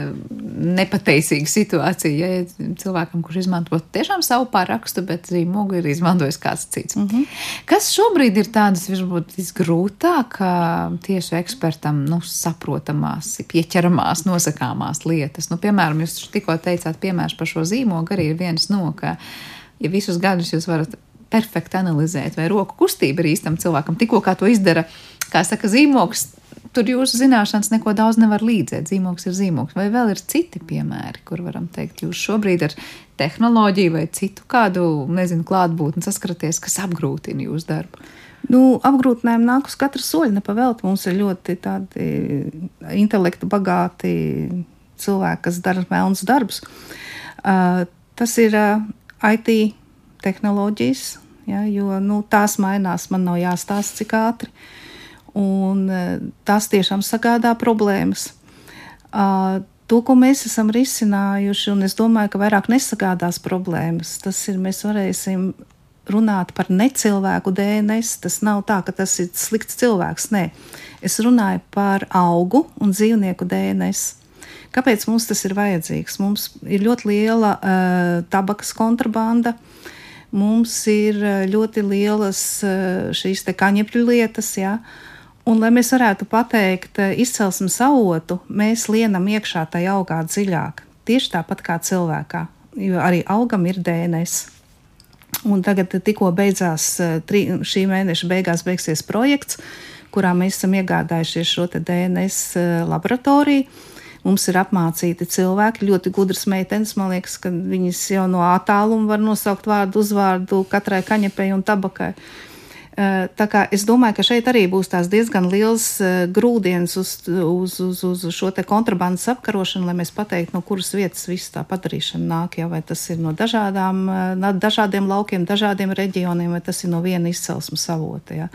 B: nepateicīga situācija. Ja cilvēkam, kurš izmanto tiešām savu parakstu, bet zīmogu ir izmantojis kāds cits. Mm -hmm. Kas šobrīd ir tādas varbūt visgrūtāk tiesu ekspertam nu, saprotamās, pieķeramās, nosakāmās lietas? Nu, piemēram, jūs tikko teicāt, piemērs par šo zīmogu arī ir viens no, ka ja visus gadus jūs varat perfekti analizēt, vai roku kustība ir īstam cilvēkam, tikko kā to izdara kā saka, zīmogs. Tur jūsu zināšanas neko daudz nevar līdzēt. Zīmogs ir zīmogs. Vai vēl ir citi piemēri, kur varam teikt, jūs šobrīd ar tehnoloģiju vai citu kādu, nezinu, klātbūtni saskaraties, kas apgrūtina jūsu darbu?
A: Nu, apgrūtinājumi nāk uz katra soļa. Nepavēlt mums ir ļoti tādi intelektu bagāti cilvēki, kas dara melnus darbus. Uh, tas ir uh, IT tehnoloģijas, ja, jo nu, tās mainās. Man nav jāstāsta, cik ātri. Uh, un e, tas tiešām sagādā problēmas. To, ko mēs esam risinājuši, un es domāju, ka vairāk nesagādās problēmas, tas ir, mēs varēsim runāt par necilvēku DNS. Tas nav tā, ka tas ir slikts cilvēks. Nē, es runāju par augu un dzīvnieku DNS. Kāpēc mums tas ir vajadzīgs? Mums ir ļoti liela uh, tabakas kontrabanda, mums ir ļoti lielas uh, šīs kaņepļu lietas. Ja? Un, lai mēs varētu pateikt eh, izcelsmes avotu, mēs lienam iekšā tajā augā dziļāk. Tieši tāpat kā cilvēkā, jo arī augam ir DNS. Un tagad tikko beidzās eh, šī mēneša beigās beigsies projekts, kurā mēs esam iegādājušies šo DNS eh, laboratoriju. Mums ir apmācīti cilvēki, ļoti gudras meitenes. Man liekas, ka viņas jau no attāluma var nosaukt vārdu, uzvārdu katrai kaņepei un tabakai. Uh, tā kā es domāju, ka šeit arī būs diezgan liels eh, grūdienis uz, uz, uz, uz šo kontrabandas apkarošanu, lai mēs pateiktu, no kuras vietas viss tā padarīšana nāk. Ja, vai tas ir no dažādām, eh, dažādiem laukiem, dažādiem reģioniem, vai tas ir no viena izcelsmes avota. Ja.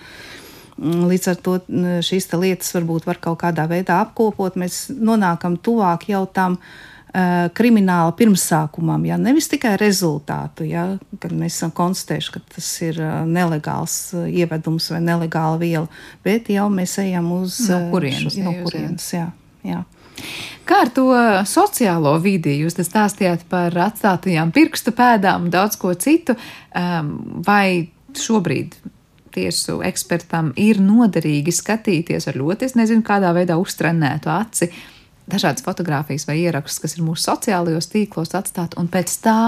A: Mm, līdz ar to šīs lietas varbūt var kaut kādā veidā apkopot. Mēs nonākam tuvāk jau tam uh, Eh, krimināla pirmsākumam, ja nevis tikai rezultātu, ja, kad mēs esam konstatējuši, ka tas ir eh, nelegāls eh, ievedums vai nelegāla viela, bet jau mēs ejam uz
B: no kurienes.
A: No kurienes jā. Jā.
B: Kā ar to sociālo vidi? Jūs stāstījāt par atstātajām pirkstu pēdām, daudz ko citu. Vai šobrīd tiesu ekspertam ir noderīgi skatīties ar ļoti, es nezinu, kādā veidā uztrenētu aci, dažādas fotogrāfijas vai ierakstus, kas ir mūsu sociālajos tīklos atstāt, un pēc tā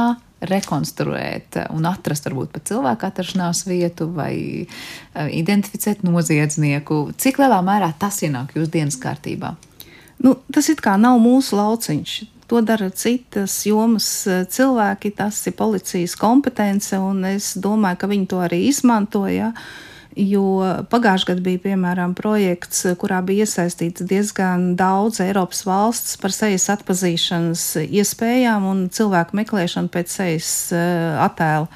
B: rekonstruēt un atrast varbūt pat cilvēku atrašanās vietu vai eh, identificēt noziedznieku. Cik lielā mērā tas ienāk jūsu dienas kārtībā?
A: Nu, tas it kā nav mūsu lauciņš. To dara citas jomas eh, cilvēki, tas ir policijas kompetence, un es domāju, ka viņi to arī izmantoja. Jo pagājušajā gadā bija piemēram projekts, kurā bija iesaistīts diezgan daudz Eiropas valsts par sejas atpazīšanas iespējām un cilvēku meklēšanu pēc sejas uh, attēla.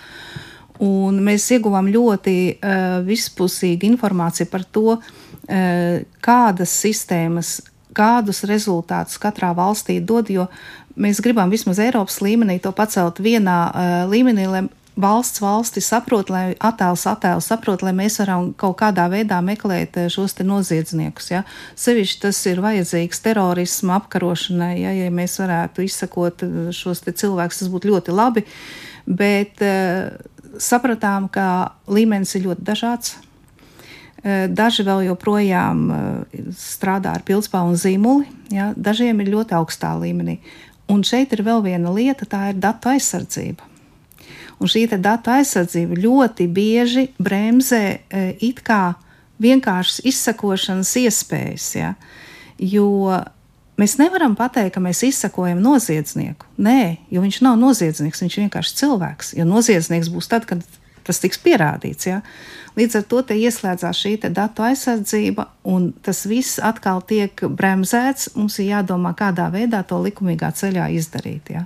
A: Un mēs ieguvām ļoti uh, vispusīgu informāciju par to, uh, kādas sistēmas kādus rezultātus katrā valstī dod, jo mēs gribam vismaz Eiropas līmenī to pacelt vienā uh, līmenī, lai valsts valsti saprot, lai attēls attēls saprot, lai mēs varam kaut kādā veidā meklēt šos te noziedzniekus. Ja? Sevišķi tas ir vajadzīgs terorismu apkarošanai, ja, ja mēs varētu izsakot šos te cilvēkus, tas būtu ļoti labi, bet uh, sapratām, ka līmenis ir ļoti dažāds. Eh, daži vēl joprojām eh, strādā ar pildspālu un zīmoli, ja? dažiem ir ļoti augstā līmenī. Un šeit ir vēl viena lieta, tā ir datu aizsardzība. Un šī datu aizsardzība ļoti bieži bremzē eh, it kā vienkāršas izsakošanas iespējas. Ja? Jo mēs nevaram pateikt, ka mēs izsakojam noziedznieku. Nē, jo viņš nav noziedznieks, viņš ir vienkārši cilvēks. Jo noziedznieks būs tad, kad tas tiks pierādīts. Ja? Līdz ar to ieslēdzās šī datu aizsardzība, un tas viss atkal tiek bremzēts. Mums ir jādomā, kādā veidā to likumīgā ceļā izdarīt. Ja?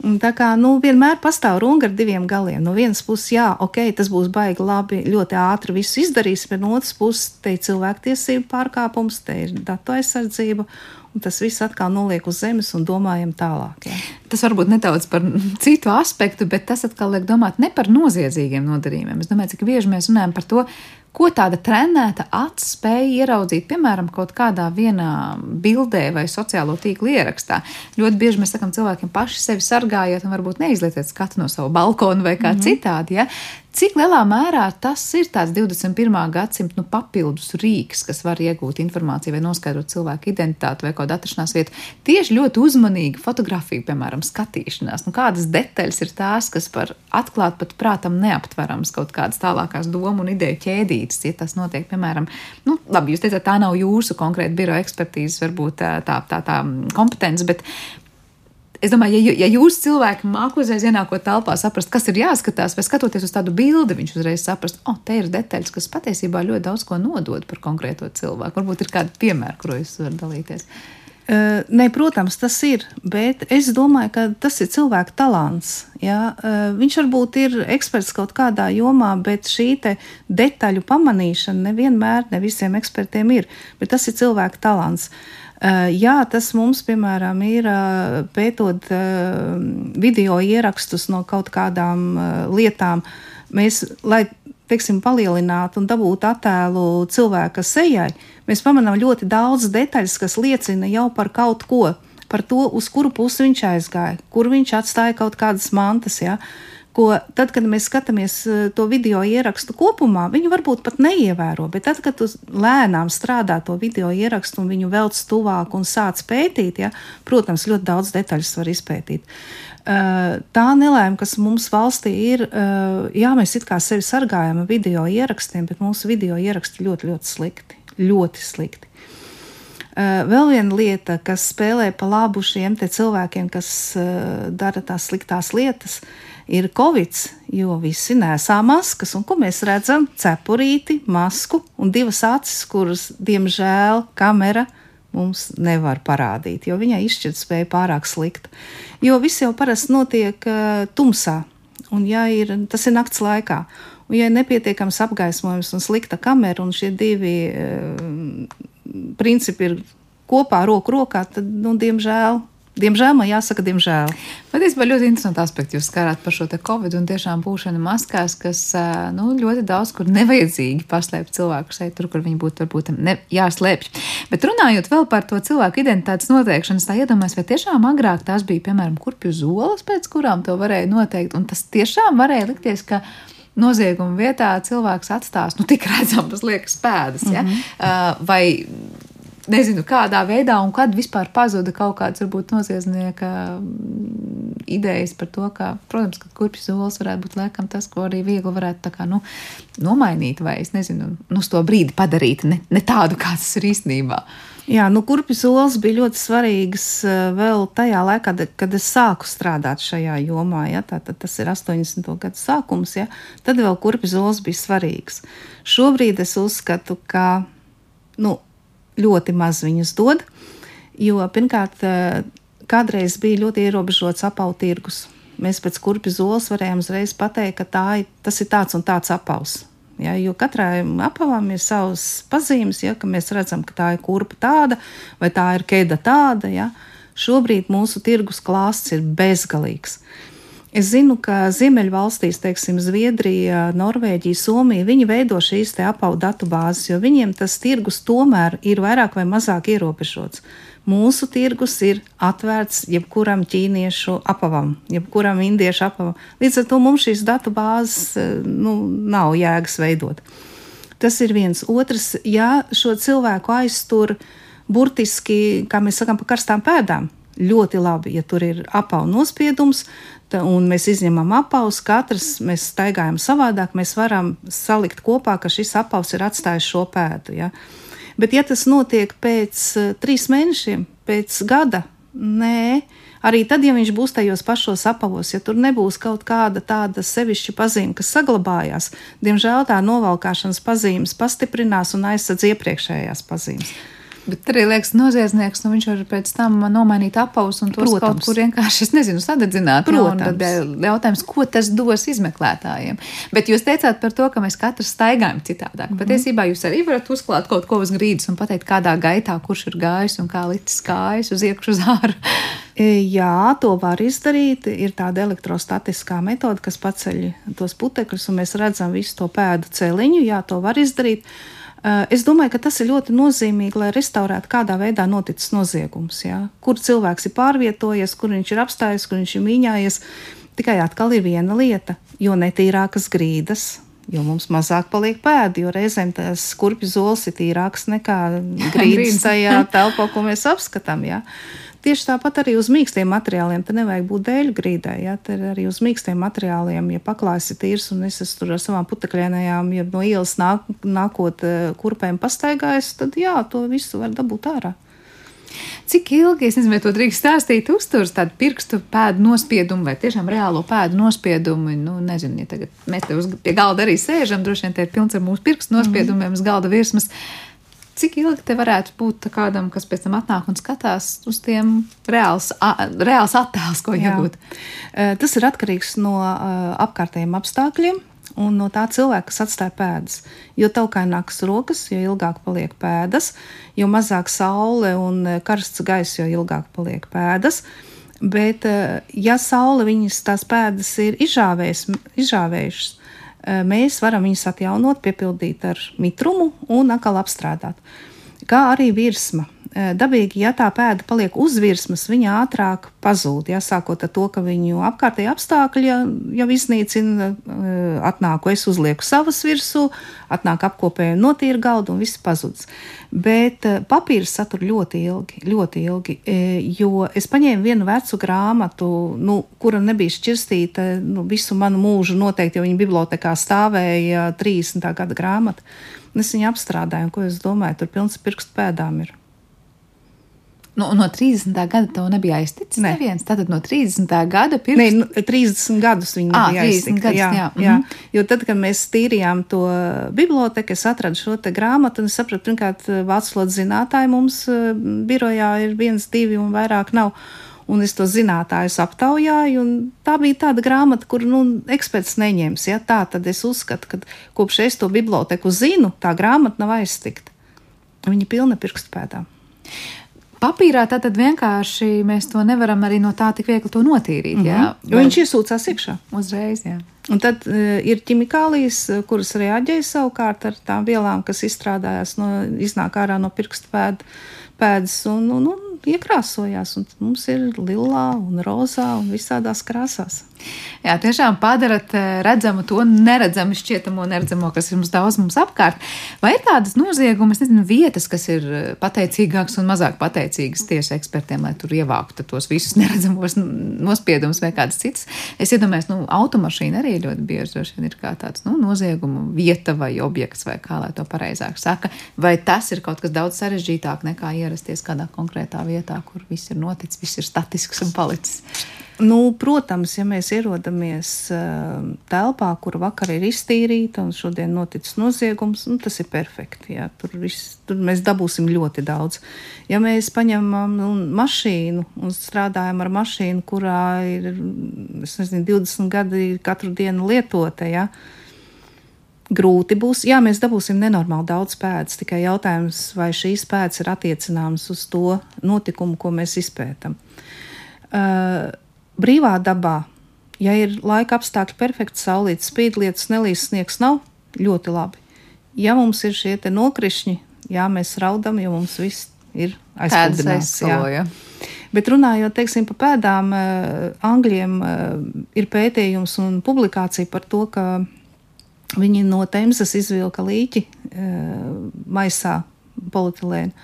A: Tā kā nu, vienmēr pastāv runga ar diviem galiem. No vienas puses, jā, ok, tas būs baigi labi, ļoti ātri visu izdarīsim, bet no otras puses, te ir cilvēktiesību pārkāpums, te ir datu aizsardzība, un tas viss atkal noliek uz zemes un domājam tālāk. Jā.
B: Tas varbūt nedaudz par citu aspektu, bet tas atkal liek domāt ne par noziedzīgiem nodarījumiem. Es domāju, cik bieži mēs runājam par to, Ko tāda trenēta acis spēja ieraudzīt, piemēram, kaut kādā vienā bildē vai sociālo tīklu ierakstā? Ļoti bieži mēs sakām cilvēkiem paši sevi sargājiet un varbūt neizlietiet skatu no sava balkona vai kā mm -hmm. citādi. Ja? Cik lielā mērā tas ir tāds 21. gadsimta nu, papildus rīks, kas var iegūt informāciju vai noskaidrot cilvēku identitāti vai kādu atrašanās vietu? Tieši ļoti uzmanīgi fotografija, piemēram, skatīšanās. Nu, kādas detaļas ir tās, kas var atklāt pat prātam neaptverams kaut kādas tālākās domu un ideju ķēdītes, ja tas notiek, piemēram, nu, labi, jūs teicat, tā nav jūsu konkrēta biroja ekspertīzes, varbūt tā, tā, tā, tā kompetence, bet Es domāju, ja, ja jūs cilvēki mākslinieks uzreiz ienākot telpā, saprast, kas ir jāskatās, vai skatoties uz tādu bildi, viņš uzreiz saprast, o, oh, te ir detaļas, kas patiesībā ļoti daudz ko nodod par konkrēto cilvēku. Varbūt ir kādi piemēri, kur jūs varat dalīties.
A: Nē, protams, tas ir, bet es domāju, ka tas ir cilvēka talants. Ja? Viņš varbūt ir eksperts kaut kādā jomā, bet šī detaļu pamanīšana nevienmēr ne visiem ekspertiem ir. Bet tas ir cilvēka talants. Uh, jā, tas mums, piemēram, ir eh, pētot eh, video ierakstus no kaut kādām lietām. Mēs, lai teiksim, palielinātu un dabūtu attēlu cilvēka sejai, mēs pamanām ļoti daudz detaļas, kas liecina jau par kaut ko, par to, uz kuru pusi viņš aizgāja, kur viņš atstāja kaut kādas mantas. Ja? Ko tad, kad mēs skatāmies eh, to video ierakstu kopumā, viņu varbūt pat neievēro. Bet tad, kad tu lēnām strādā to video ierakstu un viņu velc tuvāk un sāc pētīt, ja, protams, ļoti daudz detaļas var izpētīt. Eh, tā nelēma, kas mums valstī ir, eh, jā, mēs it kā sevi sargājam ar video ierakstiem, bet mūsu video ieraksti ļoti, ļoti slikti. Ļoti slikti. Vēl viena lieta, kas spēlē pa labu šiem cilvēkiem, kas dara tās sliktās lietas, ir ir covid, jo visi nesā maskas. Un ko mēs redzam? Cepurīti, masku un divas acis, kuras, diemžēl, kamera mums nevar parādīt, jo viņai izšķirtspēja pārāk slikta. Jo viss jau parasti notiek uh, tumsā, un ja ir, tas ir nakts laikā. Un, ja ir nepietiekams apgaismojums un slikta kamera, un šie divi uh, principi ir kopā, roku rokā, tad, nu, diemžēl, Diemžēl man jāsaka, diemžēl.
B: Patiesībā ļoti interesanti aspekti jūs skarāt par šo covid un tiešām būšanu maskās, kas nu, ļoti daudz kur nevajadzīgi paslēp cilvēku šeit, tur, kur viņi būtu varbūt ne, jāslēpj. Bet runājot vēl par to cilvēku identitātes noteikšanu, tā iedomājas, vai tiešām agrāk tās bija, piemēram, kurpju zolas, pēc kurām to varēja noteikt, un tas tiešām varēja likties, ka nozieguma vietā cilvēks atstās, nu, tik redzams, liekas, pēdas. Ja? Mm -hmm. vai nezinu, kādā veidā un kad vispār pazuda kaut kāds, varbūt, noziedznieka mm, idejas par to, ka, protams, ka kurpju zolis varētu būt laikam tas, ko arī viegli varētu kā, nu, nomainīt vai, es nezinu, nu, uz to brīdi padarīt ne, ne tādu, kāds tas ir īstenībā.
A: Jā, nu, kurpju zolis bija ļoti svarīgs eh, vēl tajā laikā, kad es sāku strādāt šajā jomā. Ja, tā, tas ir 80. gadu sākums, ja, tad vēl kurpju zolis bija svarīgs. Šobrīd es uzskatu, ka nu, ļoti maz viņus dod, jo pirmkārt, eh, kādreiz bija ļoti ierobežots apavu tirgus. Mēs pēc kurpju zoles varējām uzreiz pateikt, ka ir, tas ir tāds un tāds apaus. Ja, jo katrai apavam ir savas pazīmes, ja, mēs redzam, ka tā ir kurpa tāda vai tā ir keida tāda. Ja. Šobrīd mūsu tirgus klāsts ir bezgalīgs. Es zinu, ka Ziemeļvalstīs, teiksim, Zviedrija, Norvēģija, Somija, viņi veido šīs te apaugu datu bāzes, jo viņiem tas tirgus tomēr ir vairāk vai mazāk ierobežots. Mūsu tirgus ir atvērts jebkuram ķīniešu apavam, jebkuram indiešu apavam. Līdz ar to mums šīs datu bāzes nu, nav jēgas veidot. Tas ir viens. Otrs, ja šo cilvēku aiztur burtiski, kā mēs sakām, pa karstām pēdām, ļoti labi, ja tur ir apavu nospiedums, un mēs izņemam apavus, katrs mēs staigājam savādāk, mēs varam salikt kopā, ka šis apavs ir atstājis šo pēdu. Ja? Bet, ja tas notiek pēc uh, trīs mēnešiem, pēc gada, nē, arī tad, ja viņš būs tajos pašos apavos, ja tur nebūs kaut kāda tāda sevišķa pazīme, kas saglabājās, diemžēl tā novalkāšanas pazīmes pastiprinās un aizsadz iepriekšējās pazīmes.
B: Bet arī liekas, noziedznieks, nu viņš var pēc tam nomainīt apavus un tos Protams. kaut kur vienkārši, es nezinu, sadedzināt. Protams. Jā, tad jautājums, ko tas dos izmeklētājiem. Bet jūs teicāt par to, ka mēs katrs staigājam citādāk. Mm -hmm. Patiesībā jūs arī varat uzklāt kaut ko uz grīdas un pateikt, kādā gaitā kurš ir gājis un kā licis kājas uz iekšā uz ārā.
A: E, jā, to var izdarīt. Ir tāda elektrostatiskā metode, kas paceļ tos putekļus, un mēs redzam visu to pēdu celiņu. Jā, to var izdarīt. Eh, es domāju, ka tas ir ļoti nozīmīgi, lai restaurētu, kādā veidā noticis noziegums. Ja? Kur cilvēks ir pārvietojies, kur viņš ir apstājies, kur viņš ir mīņājies. Tikai atkal ir viena lieta, jo netīrākas grīdas, jo mums mazāk paliek pēdi, jo reizēm tas kurpju zols ir tīrāks nekā [laughs] grīdas tajā telpā, ko mēs apskatām. Ja? Tieši tāpat arī uz mīkstiem materiāliem. Te nevajag būt dēļu grīdai. Ja? Te arī uz mīkstiem materiāliem, ja paklājas ir tīrs un es esmu tur ar savām putekļēnējām, ja no ielas nāk, nākot eh, kurpēm pastaigājis, tad jā, to visu var dabūt ārā.
B: Cik ilgi, es nezinu, vai to drīkst stāstīt, uzturs tādu pirkstu pēdu nospiedumu vai tiešām reālo pēdu nospiedumu? Nu, nezinu, ja tagad mēs te uz, pie galda arī sēžam, droši vien te ir pilns ar mūsu pirkstu nospiedumiem mm uz galda virsmas. Cik ilgi te varētu būt kādam, kas pēc tam atnāk un skatās uz tiem reāls, reāls attēls, ko iegūt?
A: Tas ir atkarīgs no apkārtējiem apstākļiem un no tā cilvēka, kas atstāja pēdas. Jo taukainākas rokas, jo ilgāk paliek pēdas, jo mazāk saule un karsts gaiss, jo ilgāk paliek pēdas. Bet, ja saule viņas tās pēdas ir izžāvējušas, mēs varam viņus atjaunot, piepildīt ar mitrumu un atkal apstrādāt. Kā arī virsma. Eh, dabīgi, ja tā pēda paliek uz virsmas, viņa ātrāk pazūd. Ja, sākot ar to, ka viņu apkārtējie apstākļi jau iznīcina, eh, atnāku es uzlieku savas virsū, atnāk apkopēju notīra galdu un viss pazudis. Bet eh, papīrs satur ļoti ilgi, ļoti ilgi, jo es paņēmu vienu vecu grāmatu, nu, kura nebija šķirstīta nu, visu manu mūžu noteikti, jo viņa bibliotekā stāvēja 30. gada grāmata. Es viņu apstrādāju, un ko es domāju, tur pilns pirkstu pēdām ir.
B: Nu, no 30. gada tev nebija aizticis ne. neviens. Tātad no 30. gada
A: pirms... Nē, nu, 30 gadus viņi à, nebija aizticis. Jā, jā. jā. Mm -hmm. Jo tad, kad mēs tīrījām to biblioteku, es atradu šo te grāmatu un es sapratu, pirmkārt, vācu valodas zinātāji mums uh, birojā ir viens, divi un vairāk nav. Un es to zinātājus aptaujāju, un tā bija tāda grāmata, kur nu, eksperts neņems. Ja? Tā tad es uzskatu, ka kopš es to biblioteku zinu, tā grāmata nav aiztikta. Viņa pilna pirkstpēdām.
B: Papīrā tad vienkārši mēs to nevaram arī no tā tik viegli to notīrīt. Mm -hmm. jā,
A: jo viņš iesūcās iekšā.
B: Uzreiz, jā.
A: Un tad uh, ir ķimikālijas, kuras reaģēja savukārt ar tām vielām, kas izstrādājās, no, iznāk ārā no pirkstu pēda, pēdas un, un, un iekrāsojās. Un mums ir lilā un rozā un visādās krāsās.
B: Jā, tiešām padarat eh, redzamu to neredzamu, šķietamo neredzamo, kas ir mums daudz mums apkārt. Vai ir tādas noziegumas, nezinu, vietas, kas ir eh, pateicīgākas un mazāk pateicīgas tiesu ekspertiem, lai tur ievāktu tos visus [laughs] neredzamos nospiedumus vai kādas citas? Es iedomājos, nu, automašīna arī ļoti bieži droši vien ir kā tāds nu, noziegumu vieta vai objekts, vai kā lai to pareizāk saka. Vai tas ir kaut kas daudz sarežģītāk nekā ierasties kādā konkrētā vietā, kur viss ir noticis, viss ir statisks un palicis?
A: Nu, protams, ja mēs ierodamies uh, telpā, kur vakar ir iztīrīta un šodien noticis noziegums, nu, tas ir perfekti. Jā, tur, viss, tur mēs dabūsim ļoti daudz. Ja mēs paņemam nu, mašīnu un strādājam ar mašīnu, kurā ir nezinu, 20 gadi katru dienu lietota, jā, grūti būs. Jā, mēs dabūsim nenormāli daudz pēdas, tikai jautājums, vai šīs pēdas ir attiecināmas uz to notikumu, ko mēs izpētam. Uh, brīvā dabā, ja ir laika apstākļi perfekti, saulīt spīd, lietas nelīs, sniegs nav, ļoti labi. Ja mums ir šie nokrišņi, jā, mēs raudam, jo mums viss ir aizsākts. Bet runājot teiksim, par pēdām, eh, angļiem eh, ir pētījums un publikācija par to, ka viņi no temzas izvilka līķi eh, maisā polietilēnu.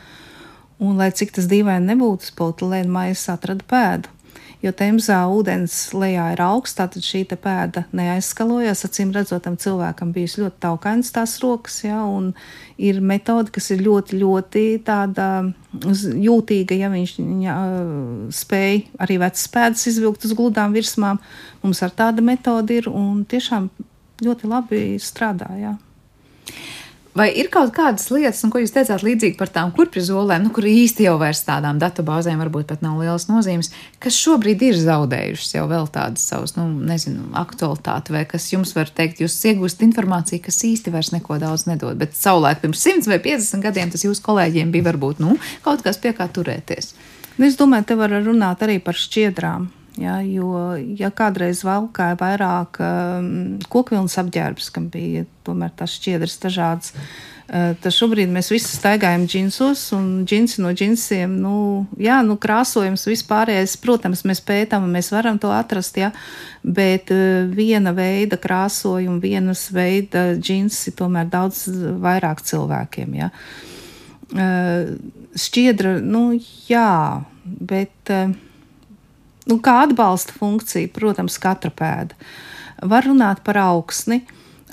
A: Un, lai cik tas dīvaini nebūtu, polietilēna maisā atrada pēdu jo temzā ūdens lejā ir augsts, tad šī pēda neaizskalojas. Acīm redzot, tam cilvēkam bijis ļoti taukainas tās rokas, ja, un ir metode, kas ir ļoti, ļoti tāda jūtīga, ja viņš ja, spēj arī vecas pēdas izvilkt uz gludām virsmām. Mums ar tāda metode ir un tiešām ļoti labi strādā. Ja.
B: Vai ir kaut kādas lietas, un ko jūs teicāt līdzīgi par tām kurprizolēm, nu, kur īsti jau vairs tādām datubāzēm varbūt pat nav lielas nozīmes, kas šobrīd ir zaudējušas jau vēl tādas savas, nu, nezinu, aktualitāti, vai kas jums var teikt, jūs iegūstat informāciju, kas īsti vairs neko daudz nedod, bet savulaik pirms 100 vai 50 gadiem tas jūsu kolēģiem bija varbūt, nu, kaut kas pie kā turēties.
A: Nu, es domāju, te var runāt arī par šķiedrām. Ja, jo, ja kādreiz valkāja vairāk um, kokvilnas apģērbs, kam bija tomēr tās šķiedras dažādas, uh, tad šobrīd mēs visi staigājam džinsos, un džinsi no džinsiem, nu, jā, nu, krāsojums vispārējais, protams, mēs pētām, un mēs varam to atrast, ja, bet uh, viena veida krāsojumi, vienas veida džinsi tomēr daudz vairāk cilvēkiem, ja. Uh, šķiedra, nu, jā, bet. Uh, Nu, kā atbalsta funkcija, protams, katra pēda. Var runāt par augsni.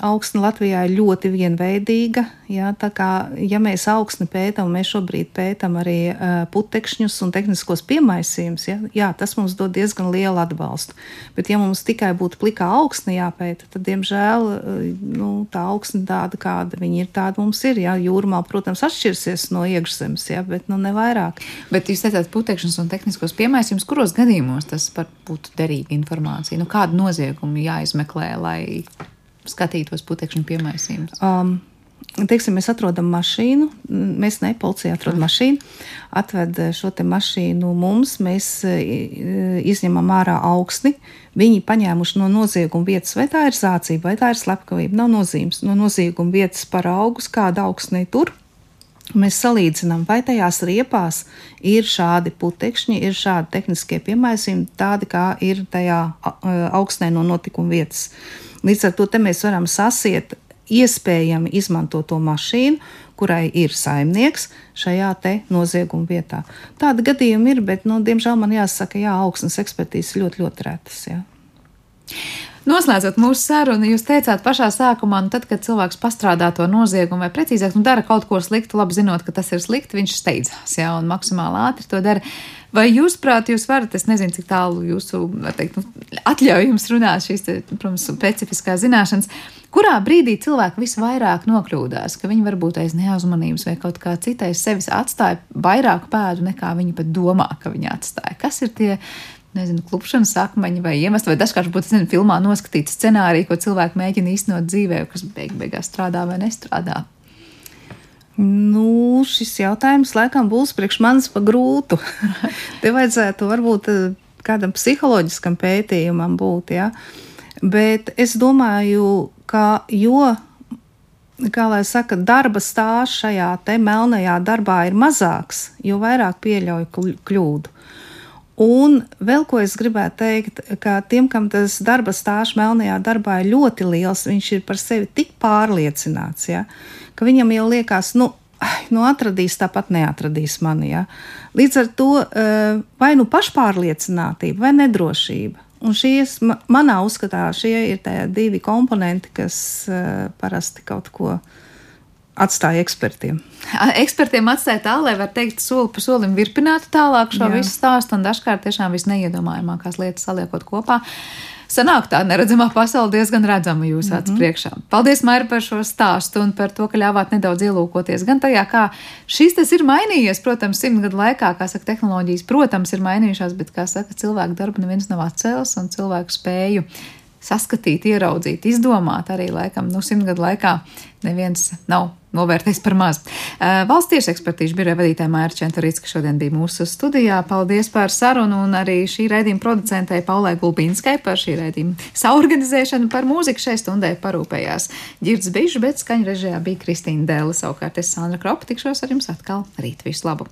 A: Augsne Latvijā ir ļoti vienveidīga. Jā, tā kā ja mēs augsni pētām, mēs šobrīd pētām arī uh, putekšņus un tehniskos piemaisījumus, jā, jā, tas mums dod diezgan lielu atbalstu. Bet, ja mums tikai būtu plikā augsne jāpēta, tad, diemžēl, uh, nu, tā augsne tāda, kāda viņa ir, tāda mums ir. Jā, jūrmā, protams, atšķirsies no iekšzemes, jā, bet nu, ne vairāk.
B: Bet jūs teicāt putekšņus un tehniskos piemaisījumus, kuros gadījumos tas būtu derīga informācija? Nu, kādu noziegumu jāizmeklē, lai skatītos putekšņu piemaisījumus?
A: Um, Teiksim, mēs atrodam mašīnu, mēs ne policija atrod mašīnu, atved šo te mašīnu mums, mēs e, izņemam ārā augsni. Viņi paņēmuši no nozieguma vietas, vai tā ir zācība, vai tā ir slepkavība, nav nozīmes. No nozieguma vietas paraugus, kāda augsne tur. Mēs salīdzinām, vai tajās riepās ir šādi putekšņi, ir šādi tehniskie piemaisījumi, tādi kā ir tajā e, augstnē no notikuma vietas. Līdz ar to mēs varam sasiet iespējami izmantot to mašīnu, kurai ir saimnieks šajā te nozieguma vietā. Tāda gadījuma ir, bet, nu, diemžēl man jāsaka, jā, augstnes ekspertīzes ļoti, ļoti retas. Jā.
B: Noslēdzot mūsu sarunu, jūs teicāt pašā sākumā, nu, tad, kad cilvēks pastrādā to noziegumu, vai precīzāk, nu, dara kaut ko sliktu, labi zinot, ka tas ir slikti, viņš steidzās, jā, un maksimāli ātri to dara. Vai jūs, prāt, jūs varat, es nezinu, cik tālu jūsu, teikt, nu, atļauj jums runāt šīs, te, protams, specifiskās zināšanas, kurā brīdī cilvēki visvairāk nokļūdās, ka viņi varbūt aiz neuzmanības vai kaut kā citai sevis atstāja vairāk pēdu nekā viņi pat domā, ka viņi atstāja. Kas ir tie nezinu, klupšanas akmeņi vai iemest, vai dažkārt būtu, nezinu, filmā noskatīt scenāriju, ko cilvēki mēģina īstenot dzīvē, kas beig beigās strādā vai nestrādā.
A: Nu, šis jautājums laikam būs priekš manis pa grūtu. [laughs] Te vajadzētu varbūt eh, kādam psiholoģiskam pētījumam būt, ja? bet es domāju, ka jo, kā lai saka, darba stāsts šajā te melnajā darbā ir mazāks, jo vairāk pieļauj kļūdu. Un vēl ko es gribētu teikt, ka tiem, kam tas darba stāsts melnajā darbā ir ļoti liels, viņš ir par sevi tik pārliecināts, ja, ka viņam jau liekas, nu, nu atradīs tāpat neatradīs mani. Ja. Līdz ar to eh, vai nu pašpārliecinātība vai nedrošība. Un šīs, manā uzskatā, šie ir tie divi komponenti, kas uh, parasti kaut ko atstāja ekspertiem.
B: Ekspertiem atstāja tā, lai var teikt, soli pa solim virpinātu tālāk šo Jā. visu stāstu un dažkārt tiešām visneiedomājamākās lietas saliekot kopā. Sanāk tā neredzamā pasaule diezgan redzama jūsu mm -hmm. acu priekšā. Paldies, Maira, par šo stāstu un par to, ka ļāvāt nedaudz ielūkoties gan tajā, kā šis tas ir mainījies, protams, simt gadu laikā, kā saka, tehnoloģijas, protams, ir mainījušās, bet, kā saka, cilvēku darbu neviens nav atcēlis un cilvēku spēju saskatīt, ieraudzīt, izdomāt arī laikam, nu, simt gadu laikā neviens nav novērtējis par maz. Valsts tieši ekspertīžu biroja vadītāja Maira Čentarīts, kas šodien bija mūsu studijā. Paldies par sarunu un arī šī raidījuma producentei Paulai Gulbinskai par šī raidījuma saorganizēšanu, par mūziku šai stundai parūpējās. Girds Bišs, bet skaņu režijā bija Kristīna Dēla. Savukārt es Sandra Kropa tikšos ar jums atkal rīt. Visu labu!